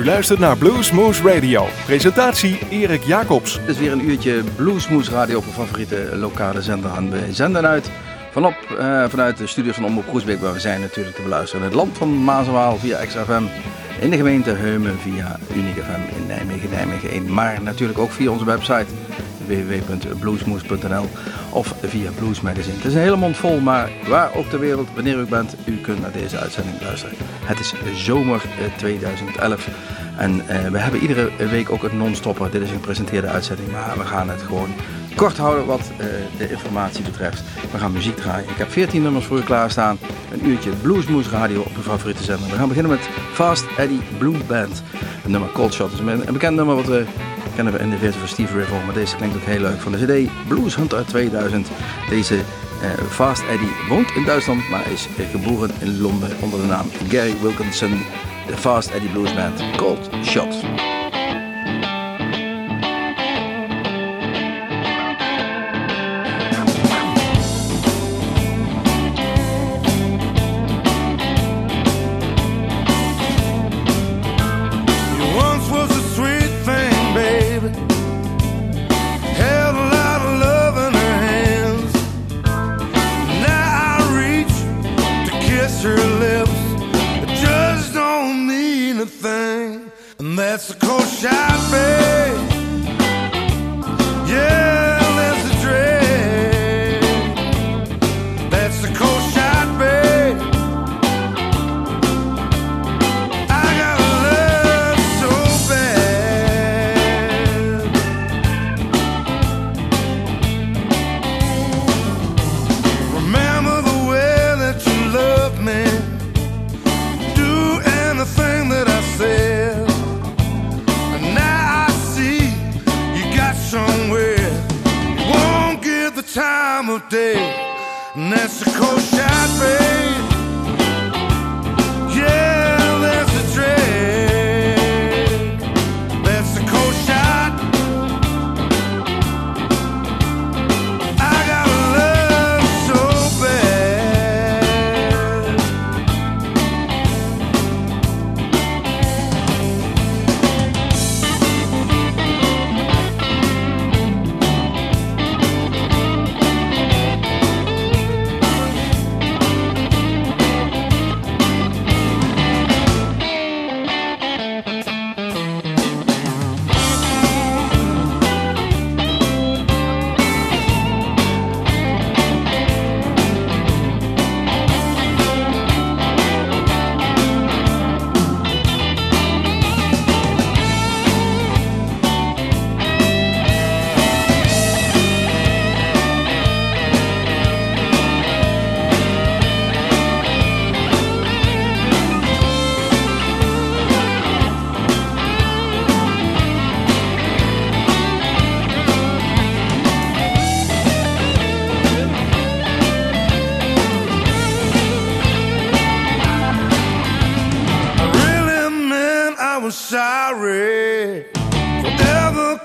U luistert naar Bluesmoose Radio. Presentatie Erik Jacobs. Het is weer een uurtje Bluesmoose Radio op een favoriete lokale zender aan. We zenden uit vanop, uh, vanuit de studios van Omroep Groesbeek, waar we zijn natuurlijk te beluisteren. In het land van Mazenwaal via XFM. In de gemeente Heumen via Unique FM in Nijmegen, Nijmegen 1. Maar natuurlijk ook via onze website www.bluesmoes.nl of via Blues Magazine. Het is een hele mond vol, maar waar ook ter wereld, wanneer u bent, u kunt naar deze uitzending luisteren. Het is zomer 2011 eh, en uh, we hebben iedere week ook een non-stopper. Dit is een gepresenteerde uitzending, maar we gaan het gewoon kort houden wat uh, de informatie betreft. We gaan muziek draaien. Ik heb 14 nummers voor u klaarstaan. Een uurtje Bluesmoes Radio op uw favoriete zender. We gaan beginnen met Fast Eddie Blue Band. Een nummer Cold Shot is een bekend nummer wat we kennen we in de versie van Steve River. Maar deze klinkt ook heel leuk van de CD Blues Hunter 2000. Deze uh, Fast Eddie woont in Duitsland, maar is geboren in Londen onder de naam Gary Wilkinson. De Fast Eddie Blues Band Cold Shot.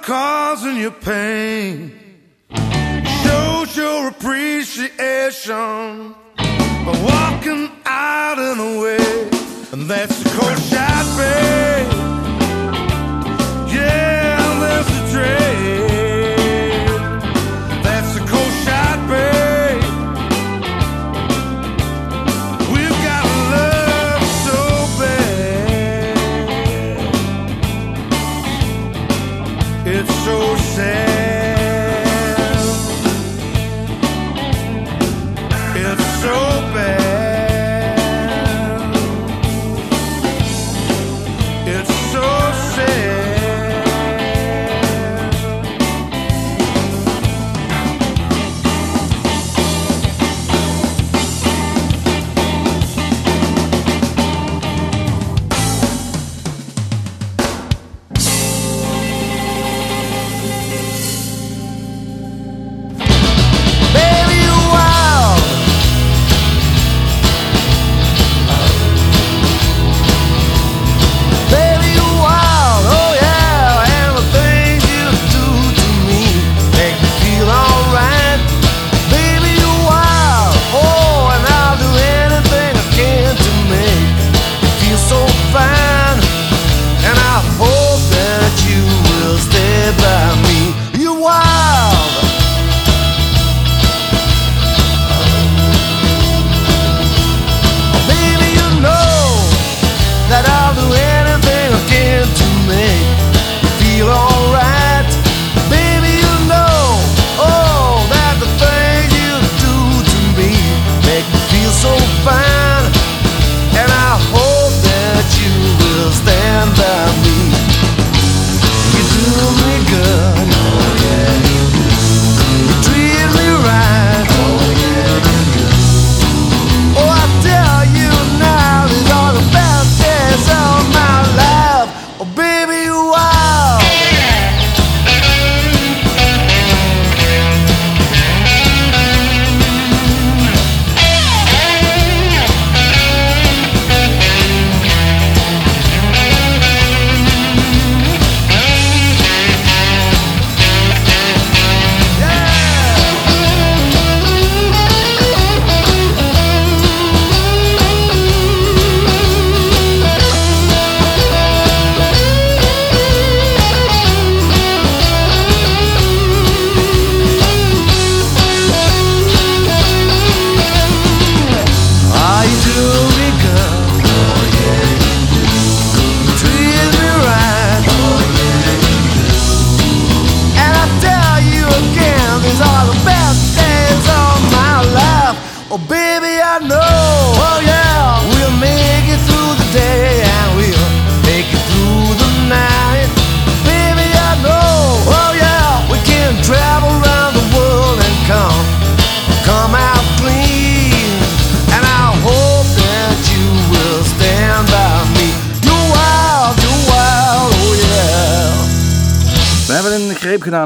causing you pain. Shows your appreciation by walking out and away, and that's the cold shot, babe.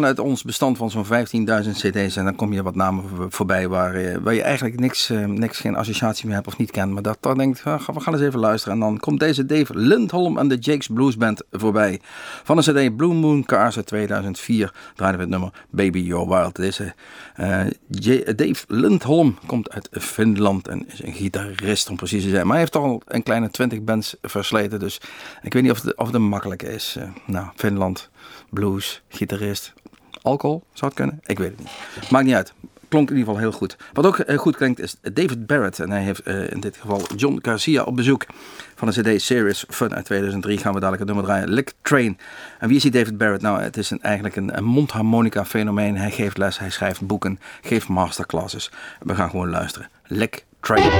Uit ons bestand van zo'n 15.000 cd's. En dan kom je wat namen voor- voorbij waar, eh, waar je eigenlijk niks, eh, niks, geen associatie mee hebt of niet kent. Maar dat dan denkt, ah, we gaan eens even luisteren. En dan komt deze Dave Lindholm en de Jakes Blues Band voorbij. Van de cd Blue Moon Cars uit 2004 draaiden we het nummer Baby You're Wild. Deze J- Dave Lindholm komt uit Finland en is een gitarist om precies te zijn. Maar hij heeft al een kleine 20 bands versleten. Dus ik weet niet of het, of het makkelijk is. Nou, Finland, blues, gitarist, alcohol, zou het kunnen? Ik weet het niet. Maakt niet uit. Klonk in ieder geval heel goed. Wat ook eh, goed klinkt is David Barrett. En hij heeft eh, in dit geval John Garcia op bezoek. Van de CD Serious Fun uit 2003 gaan we dadelijk het nummer draaien. Lick Train. En wie is die David Barrett? Nou, het is eigenlijk een, een mondharmonica fenomeen. Hij geeft les, hij schrijft boeken, geeft masterclasses. We gaan gewoon luisteren. Lick Train.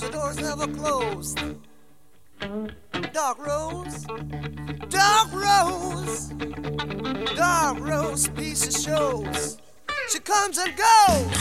The door's never closed. Dark Rose, Dark Rose, Dark Rose, piece of shows. She comes and goes.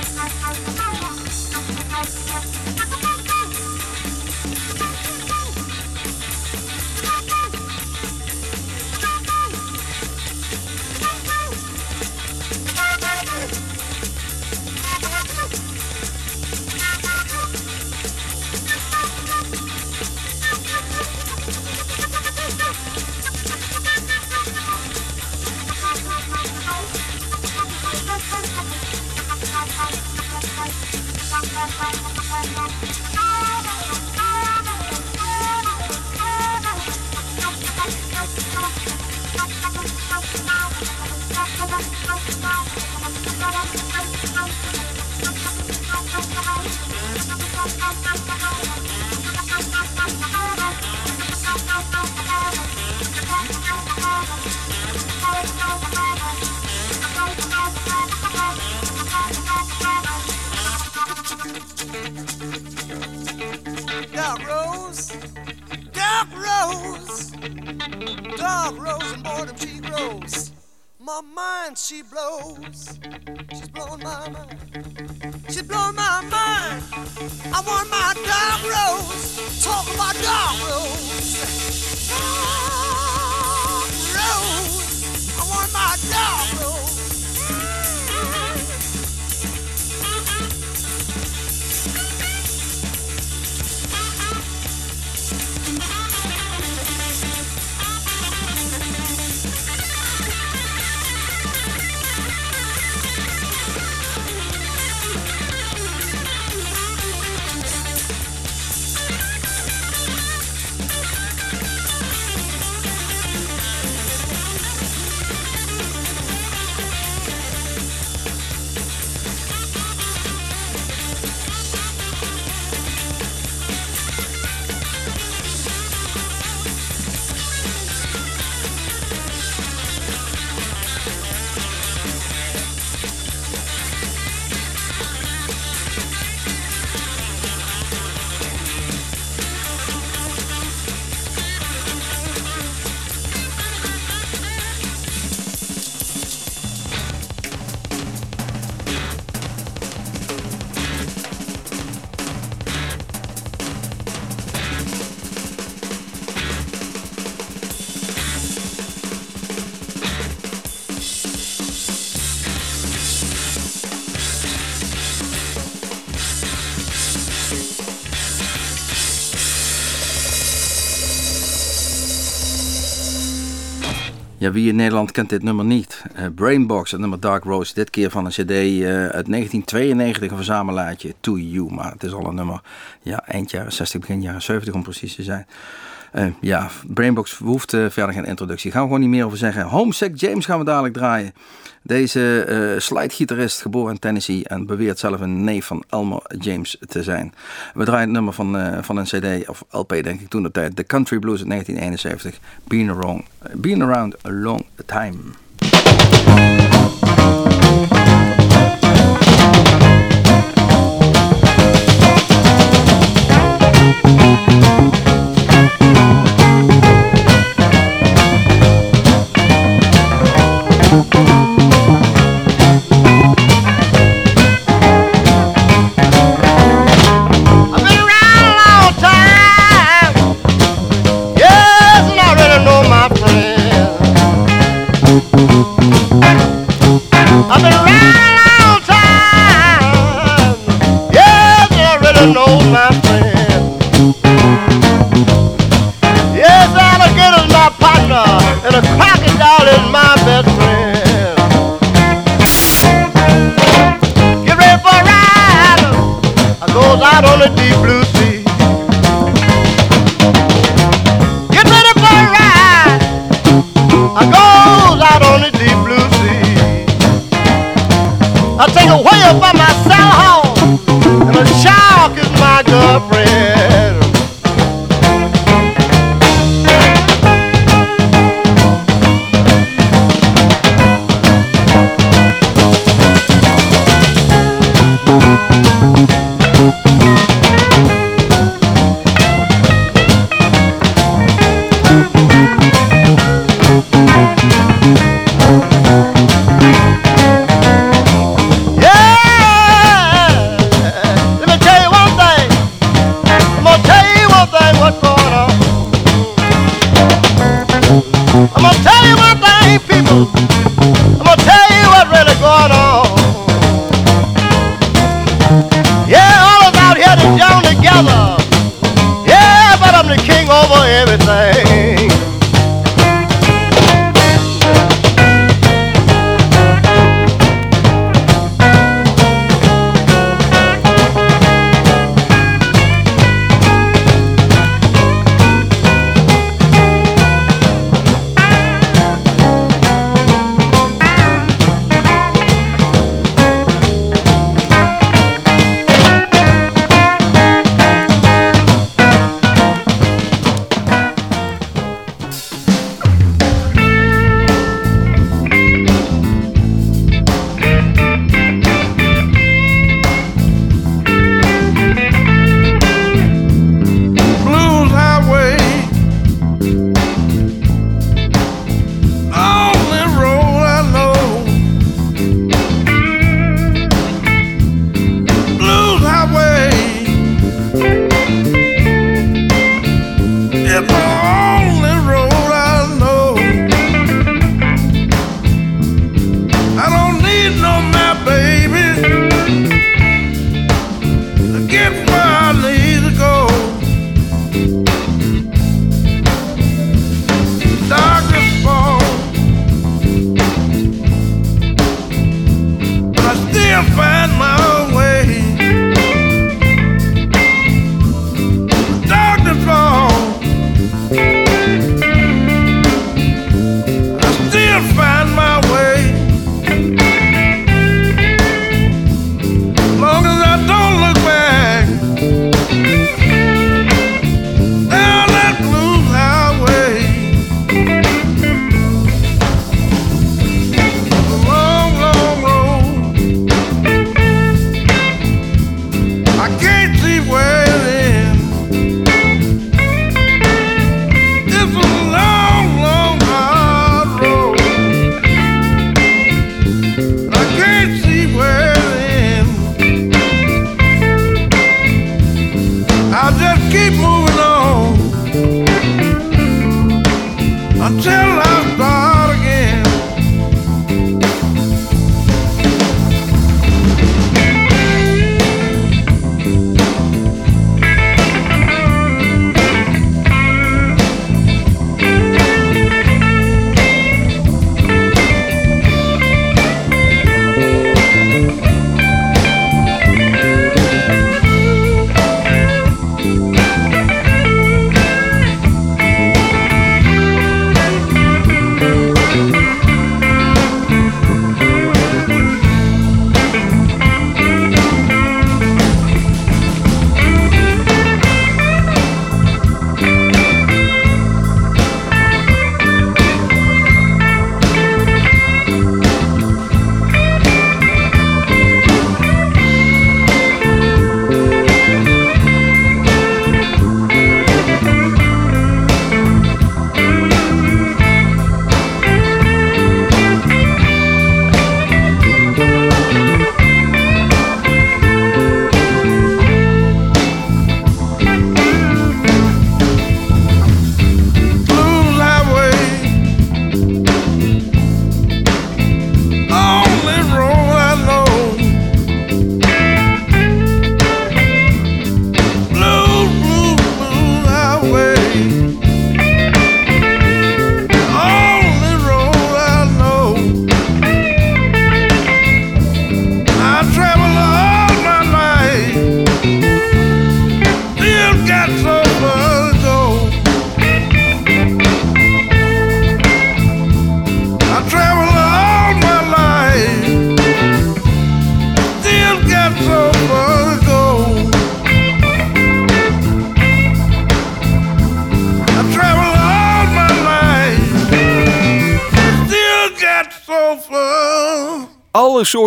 Thank you. She blows, Wie in Nederland kent dit nummer niet? Eh, Brainbox, het nummer Dark Rose. Dit keer van een cd eh, uit 1992, een verzamelaartje, To You. Maar het is al een nummer, ja, eind jaren 60, begin jaren 70 om precies te zijn. Eh, ja, Brainbox hoeft eh, verder geen introductie. Gaan we gewoon niet meer over zeggen. Homesick James gaan we dadelijk draaien. Deze uh, slidegitarist, geboren in Tennessee en beweert zelf een neef van Elmer James te zijn. We draaien het nummer van, uh, van een CD, of LP denk ik toen de tijd. The Country Blues uit 1971. Been, around, been around a long time. Tell you one thing, people.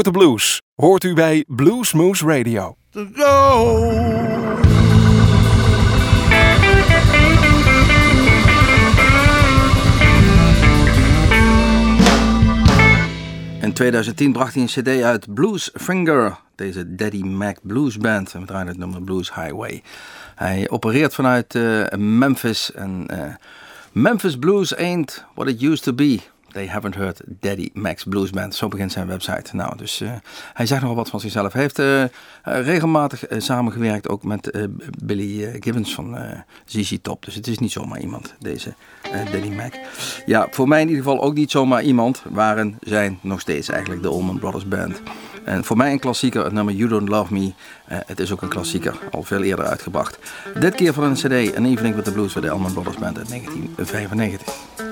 Alle soorten blues hoort u bij Bluesmoose Radio. to go. In 2010 bracht hij een cd uit Blues Finger, deze Daddy Mac Blues Band. En we draaien het nummer Blues Highway. Hij opereert vanuit eh, Memphis en eh, Memphis Blues ain't what it used to be. They haven't heard Daddy Mac's Blues Band. Zo begint zijn website. Nou, dus eh, hij zegt nogal wat van zichzelf. Hij heeft eh, eh, regelmatig samengewerkt ook met Billy Gibbons van ZZ Top. Dus het is niet zomaar iemand, deze Daddy Mac. Ja, voor mij in ieder geval ook niet zomaar iemand. Waren, zijn nog steeds eigenlijk de Allman Brothers Band. En voor mij een klassieker, het nummer You Don't Love Me. Het is ook een klassieker, al veel eerder uitgebracht. Dit keer van een cd, An Evening with the Blues van de Allman Brothers Band uit 1995.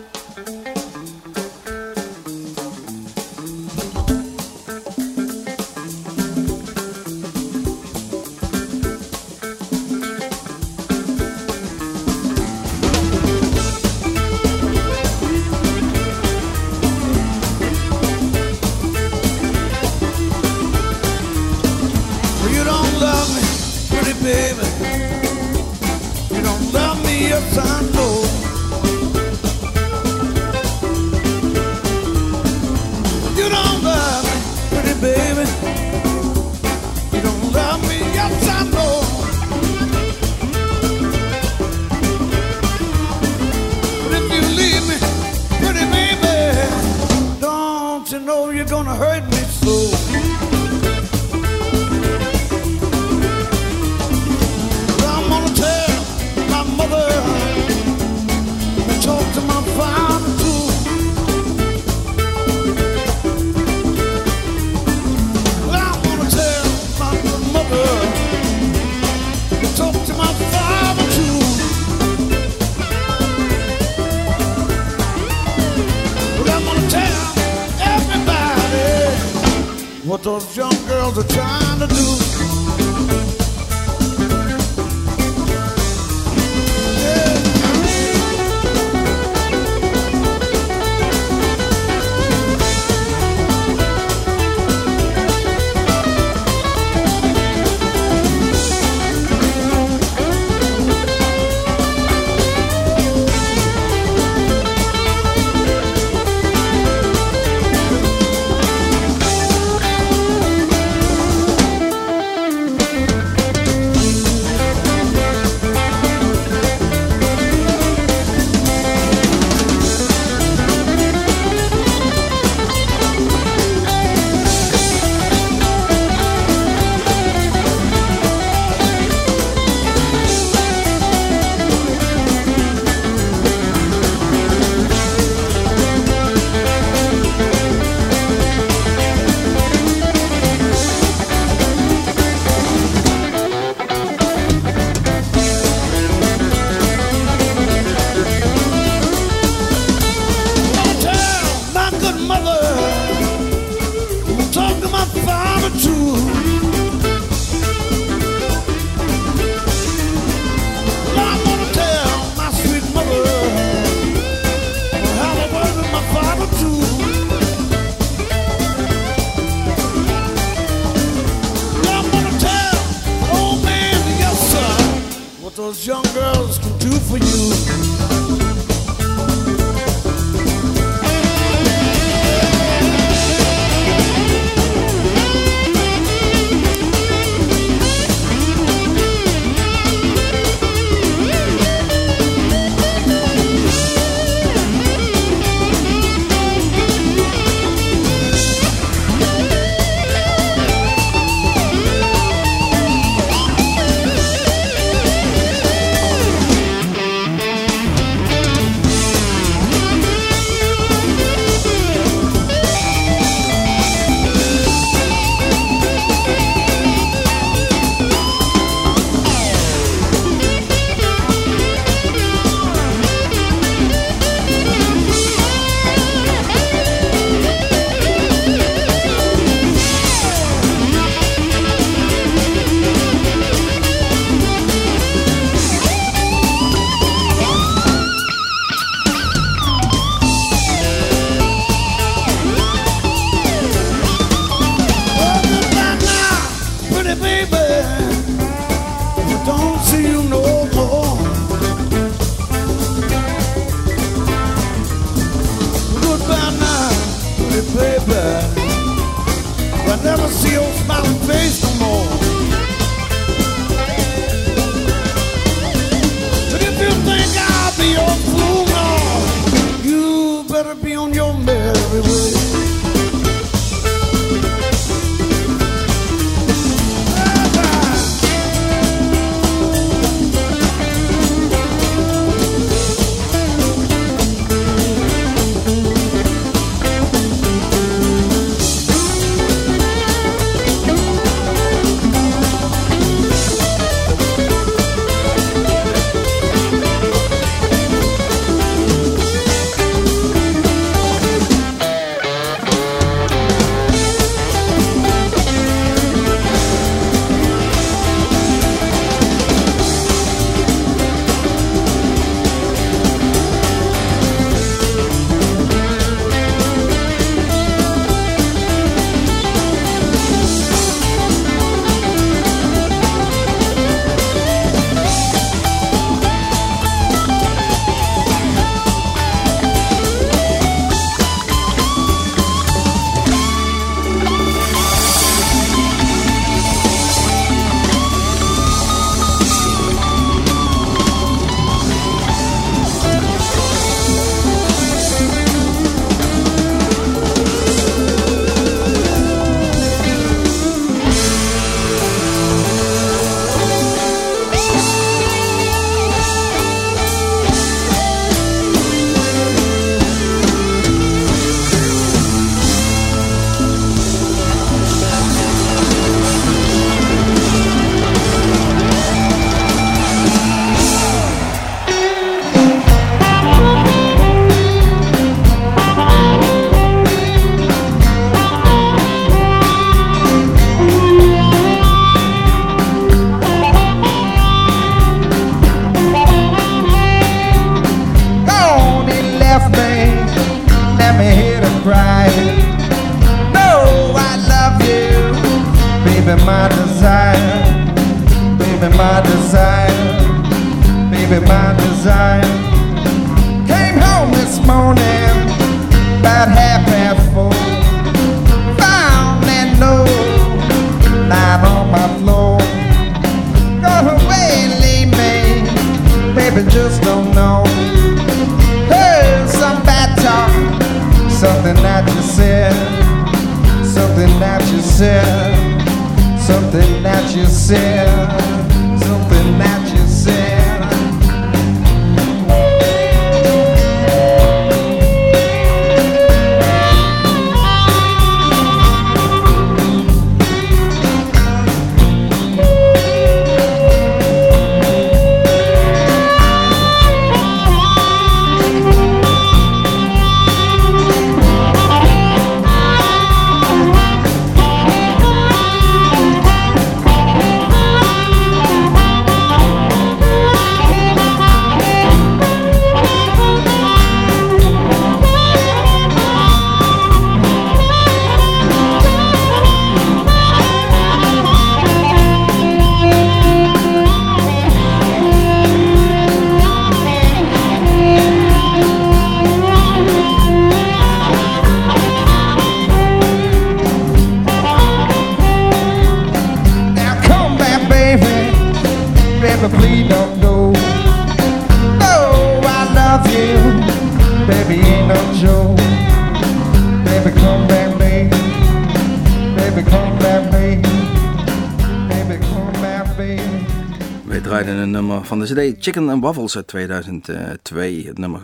Chicken and Waffles uit 2002. Het nummer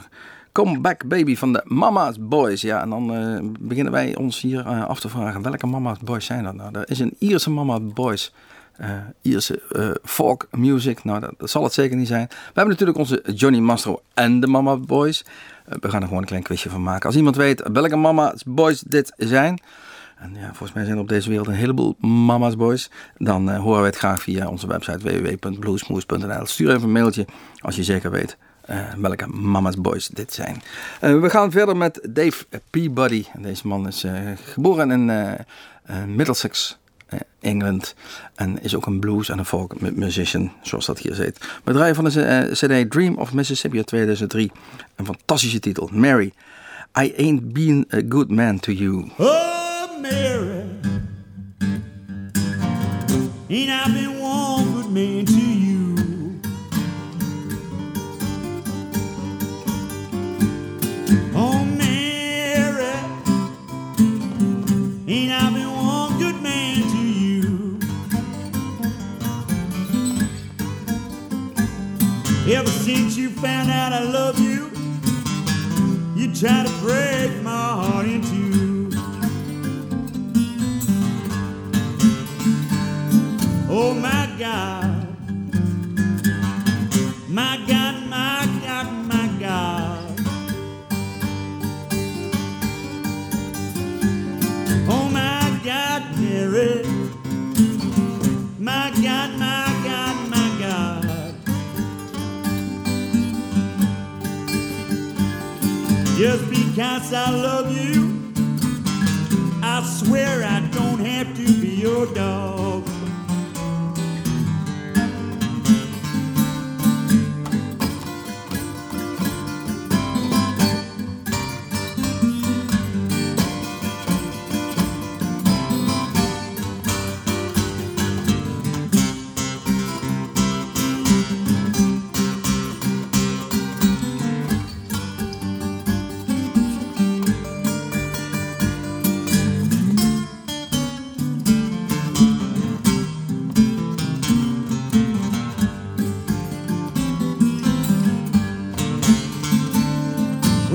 Come Back Baby van de Mama's Boys. Ja, en dan eh, beginnen wij ons hier eh, af te vragen welke Mama's Boys zijn dat nou? Er is een Ierse Mama's Boys. eh, Ierse folk music. Nou, dat, zal het zeker niet zijn. We hebben natuurlijk onze Johnny Mastro en de Mama's Boys. We gaan er gewoon een klein quizje van maken. Als iemand weet welke Mama's Boys dit zijn. En ja, volgens mij zijn er op deze wereld een heleboel mama's boys. Dan eh, horen wij het graag via onze website www.bluesmoes.nl. Stuur even een mailtje als je zeker weet eh, welke mama's boys dit zijn. Eh, we gaan verder met Dave Peabody. Deze man is geboren in Middlesex, Engeland. En is ook een blues en een folk mu- musician, zoals dat hier zit. Draaien van de CD Dream of Mississippi uit 2003. Een fantastische titel, Mary. I Ain't Been a Good Man to You. Mary, ain't I been one good man to you? Oh, Mary, ain't I been one good man to you? Ever since you found out I love you, you try to break my heart in Oh my God, my God, my God, my God. Oh my God, Mary, my God, my God, my God. Just because I love you, I swear I don't have to be your dog.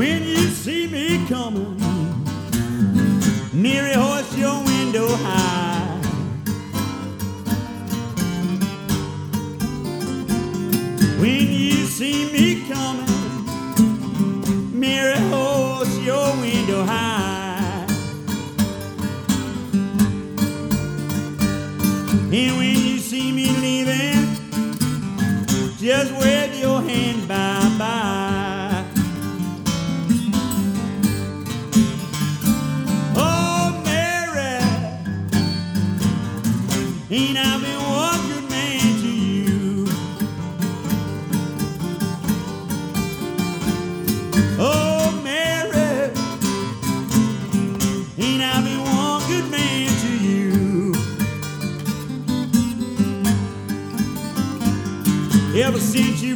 When you see me coming, near a horse your window high.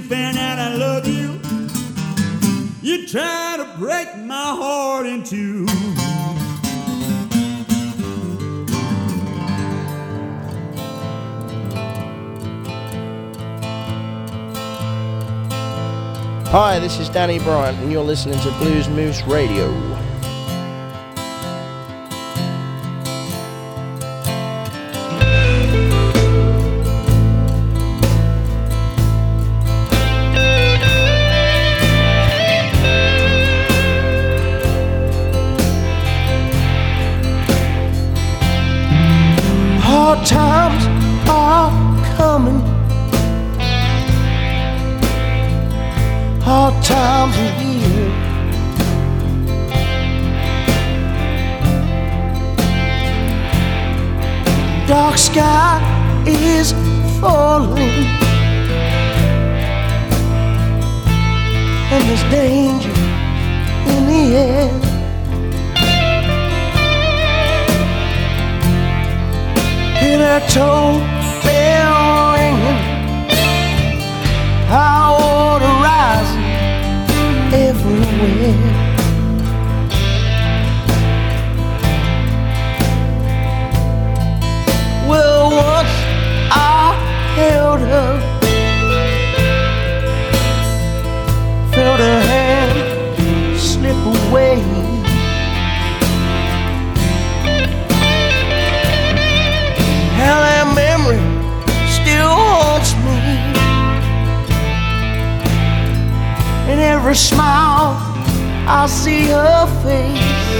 Found out I love you, you try to break my heart in two. Hi, this is Danny Bryant, and you're listening to Blues Moose Radio. Dark sky is falling. And there's danger in the air. Hear that toll bell ringing. High water rising everywhere. Held her, felt her hand slip away. How that memory still haunts me. And every smile I see her face.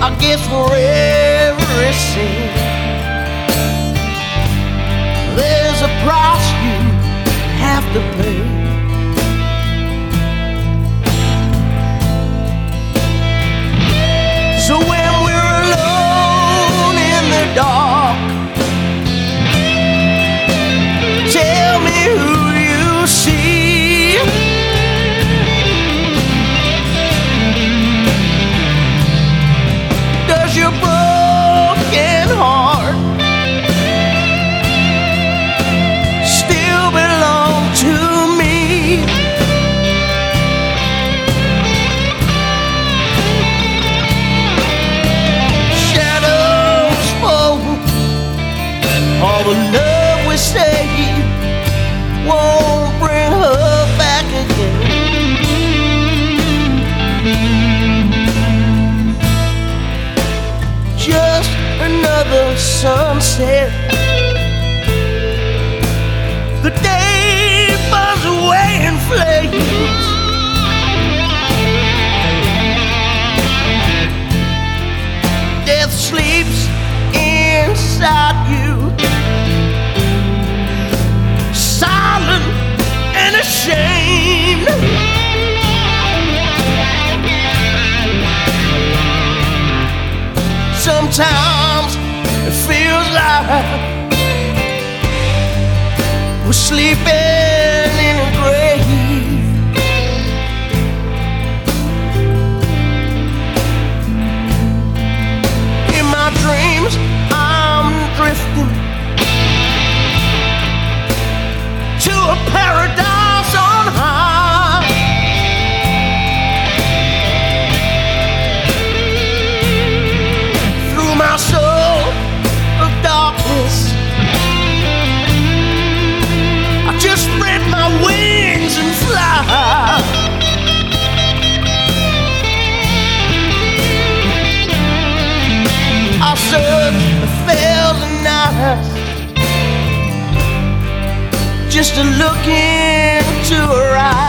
I guess for there's a price you have to pay. So when we're alone in the dark, tell me who the love we say won't bring her back again. Just another sunset. The day burns away in flames. Death sleeps inside. shame. sometimes it feels like we're sleeping. Just to look into her eyes.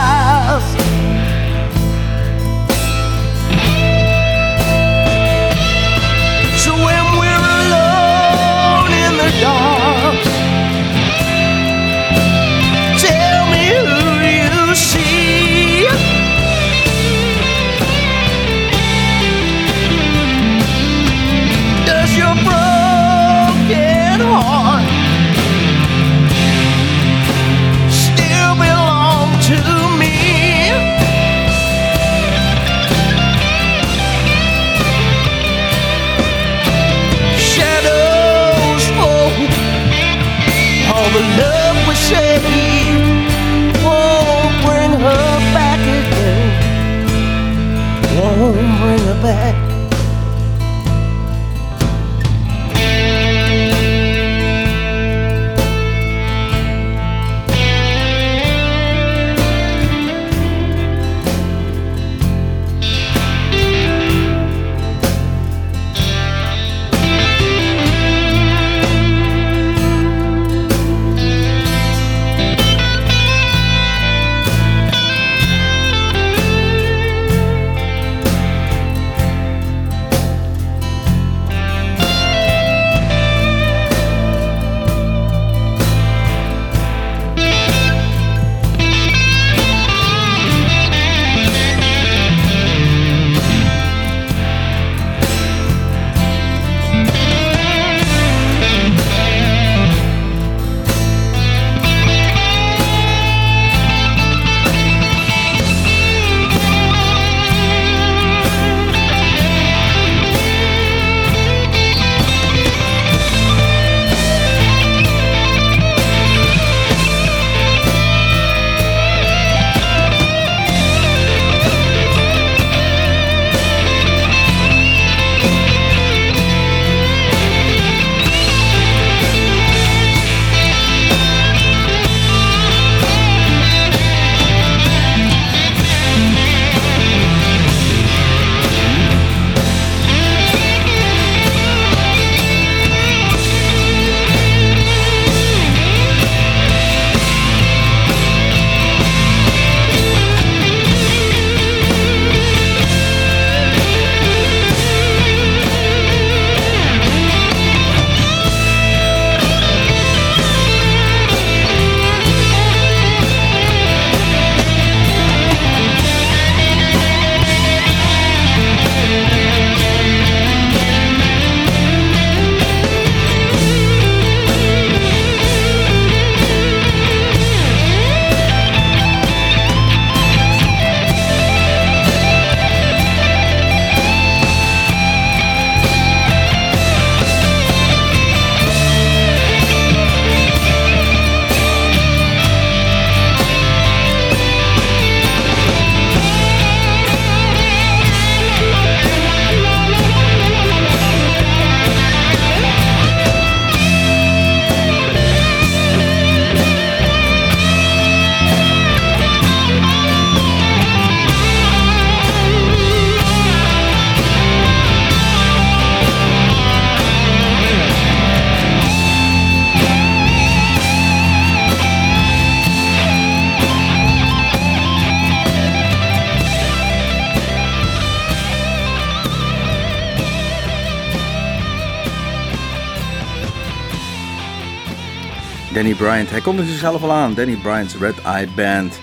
Danny Bryant, hij kondigde zichzelf al aan. Danny Bryant's Red Eye Band.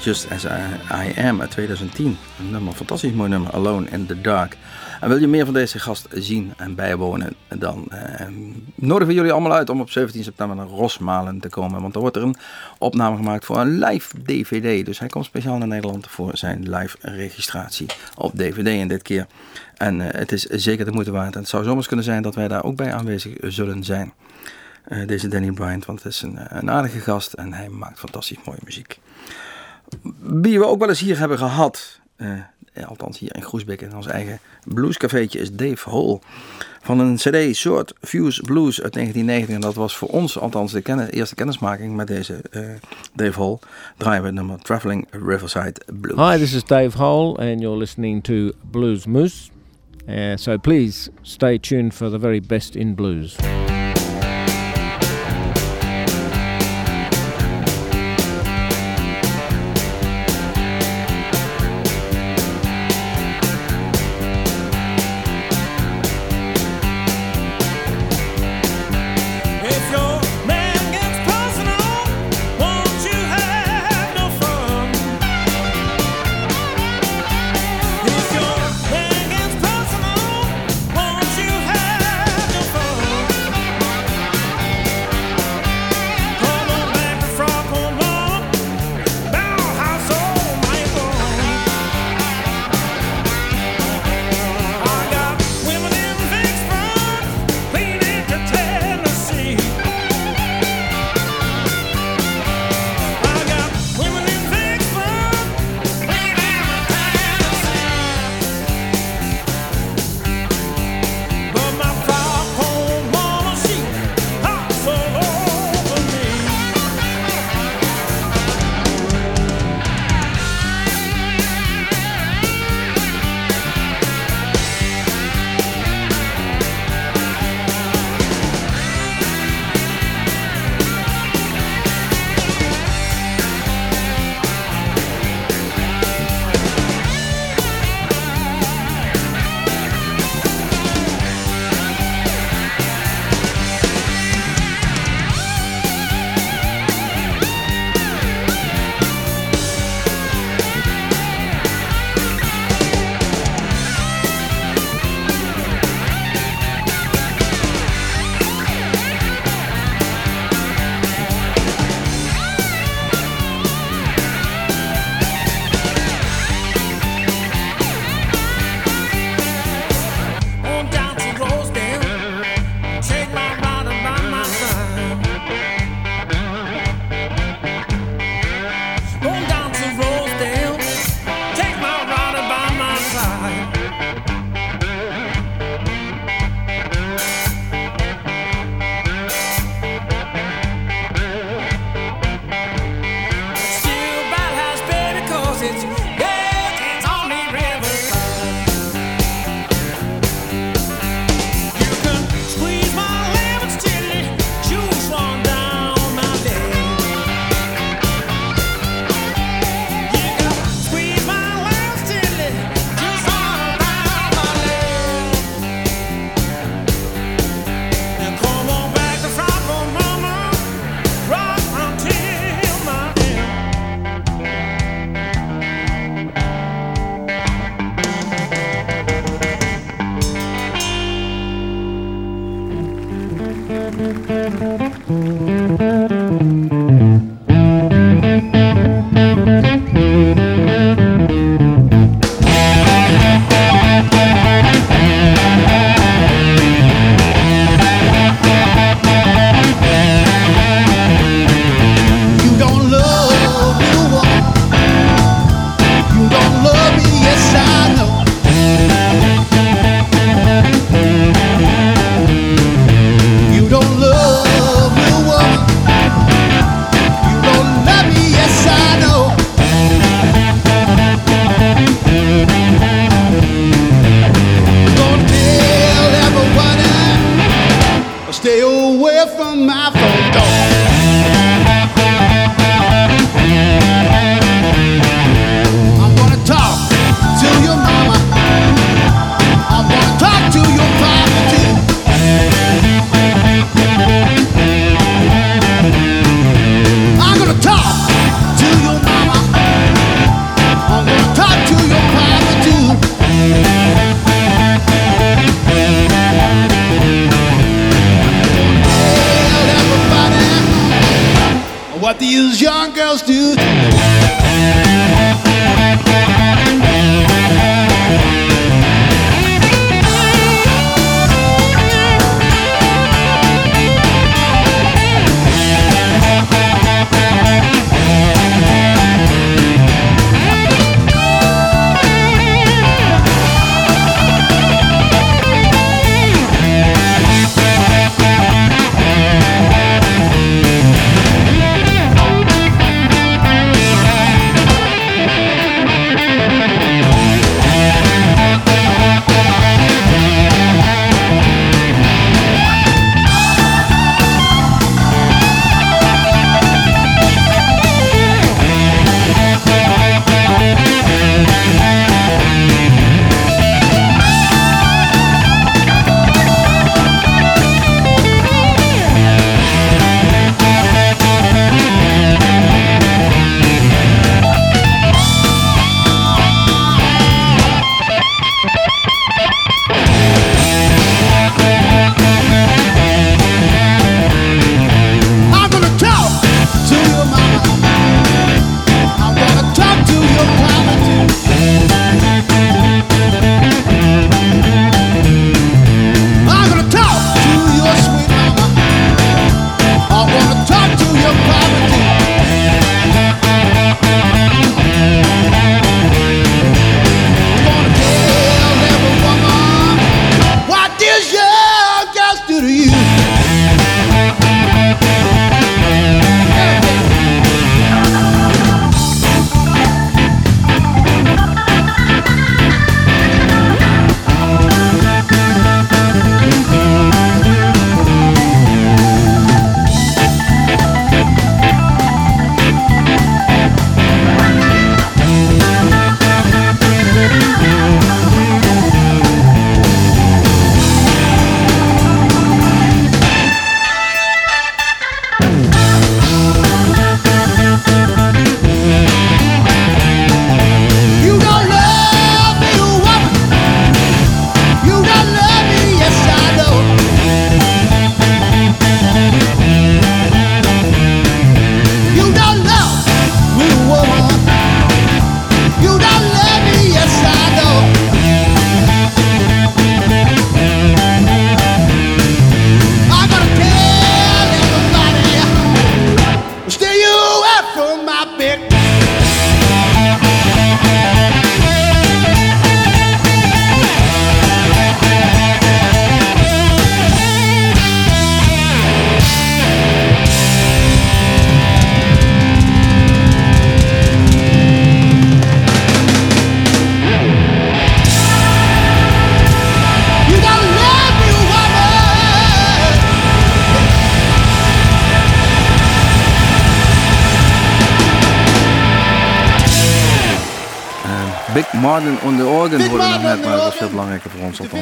Just As I, Am uit 2010. Een nummer, fantastisch mooi nummer, Alone in the Dark. En wil je meer van deze gast zien en bijwonen, dan eh, nodigen we jullie allemaal uit om op 17 september naar Rosmalen te komen. Want er wordt er een opname gemaakt voor een live DVD. Dus hij komt speciaal naar Nederland voor zijn live registratie op DVD in dit keer. En eh, het is zeker de moeite waard. En het zou zomaar kunnen zijn dat wij daar ook bij aanwezig zullen zijn. Eh, deze Danny Bryant, want het is een, een aardige gast en hij maakt fantastisch mooie muziek. Wie we ook wel eens hier hebben gehad, eh, althans hier in Groesbeek in ons eigen bluescafeetje, is Dave Hall. Van een cd Short Fuse Blues uit 1990. En dat was voor ons althans de eerste kennismaking met deze Dave Hall. Draaien we nummer Traveling Riverside Blues. Hi, this is Dave Hall and you're listening to Blues Moose. Uh, so please stay tuned for the very best in blues.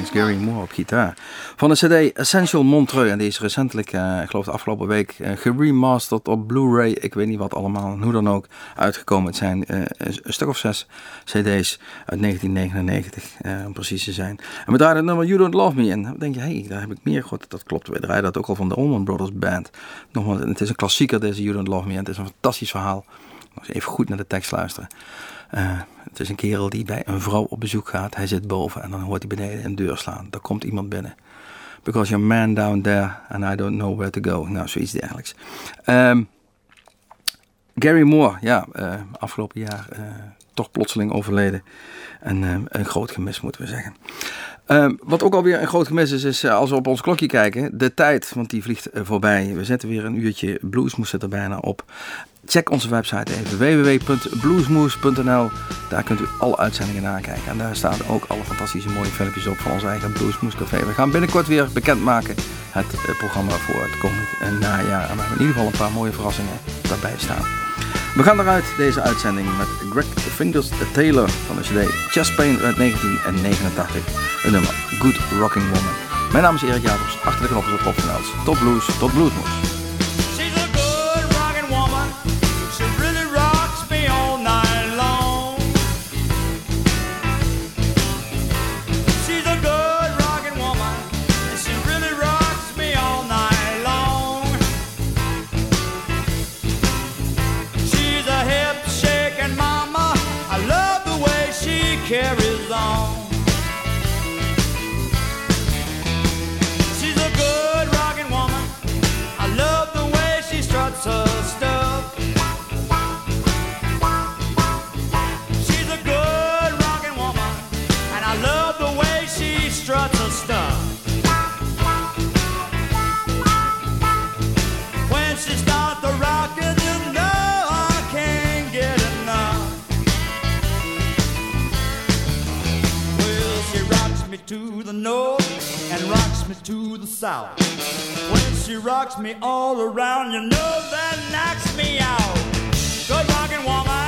Gary. Moore op gitaar. Van de cd Essential Montreux. En die is recentelijk, eh, ik geloof de afgelopen week, eh, geremasterd op Blu-ray. Ik weet niet wat allemaal en hoe dan ook uitgekomen. Het zijn eh, een stuk of zes cd's uit 1999, eh, om precies te zijn. En we draaien het nummer You Don't Love Me in. Dan denk je, hé, hey, daar heb ik meer gehoord. Dat klopt, we draaien dat ook al van de Allman Brothers Band. Nogmaals, het is een klassieker deze You Don't Love Me. En het is een fantastisch verhaal. Even goed naar de tekst luisteren. Eh, het is een kerel die bij een vrouw op bezoek gaat. Hij zit boven en dan hoort hij beneden een deur slaan. Daar komt iemand binnen. Because you're man down there and I don't know where to go. Nou, zoiets dergelijks. Ehm, Gary Moore, ja, eh, afgelopen jaar eh, toch plotseling overleden. En eh, een groot gemis, moeten we zeggen. Ehm, wat ook alweer een groot gemis is, is als we op ons klokje kijken, de tijd, want die vliegt voorbij. We zetten weer een uurtje bluesmoes zit er bijna op. Check onze website even, www.bluesmoes.nl. Daar kunt u alle uitzendingen nakijken. En daar staan ook alle fantastische mooie filmpjes op van ons eigen Bluesmoes Café. We gaan binnenkort weer bekendmaken het eh, programma voor het komend eh, najaar. En we hebben in ieder geval een paar mooie verrassingen daarbij staan. We gaan eruit deze uitzending met Greg Fingers Taylor van de CD Chest Pain uit 1989. Een nummer Good Rocking Woman. Mijn naam is Erik Jacobs, achter de knoppen op Rob van. Tot blues, tot bluesmoes. to the north and rocks me to the south. When she rocks me all around, you know that knocks me out. Good rockin' woman.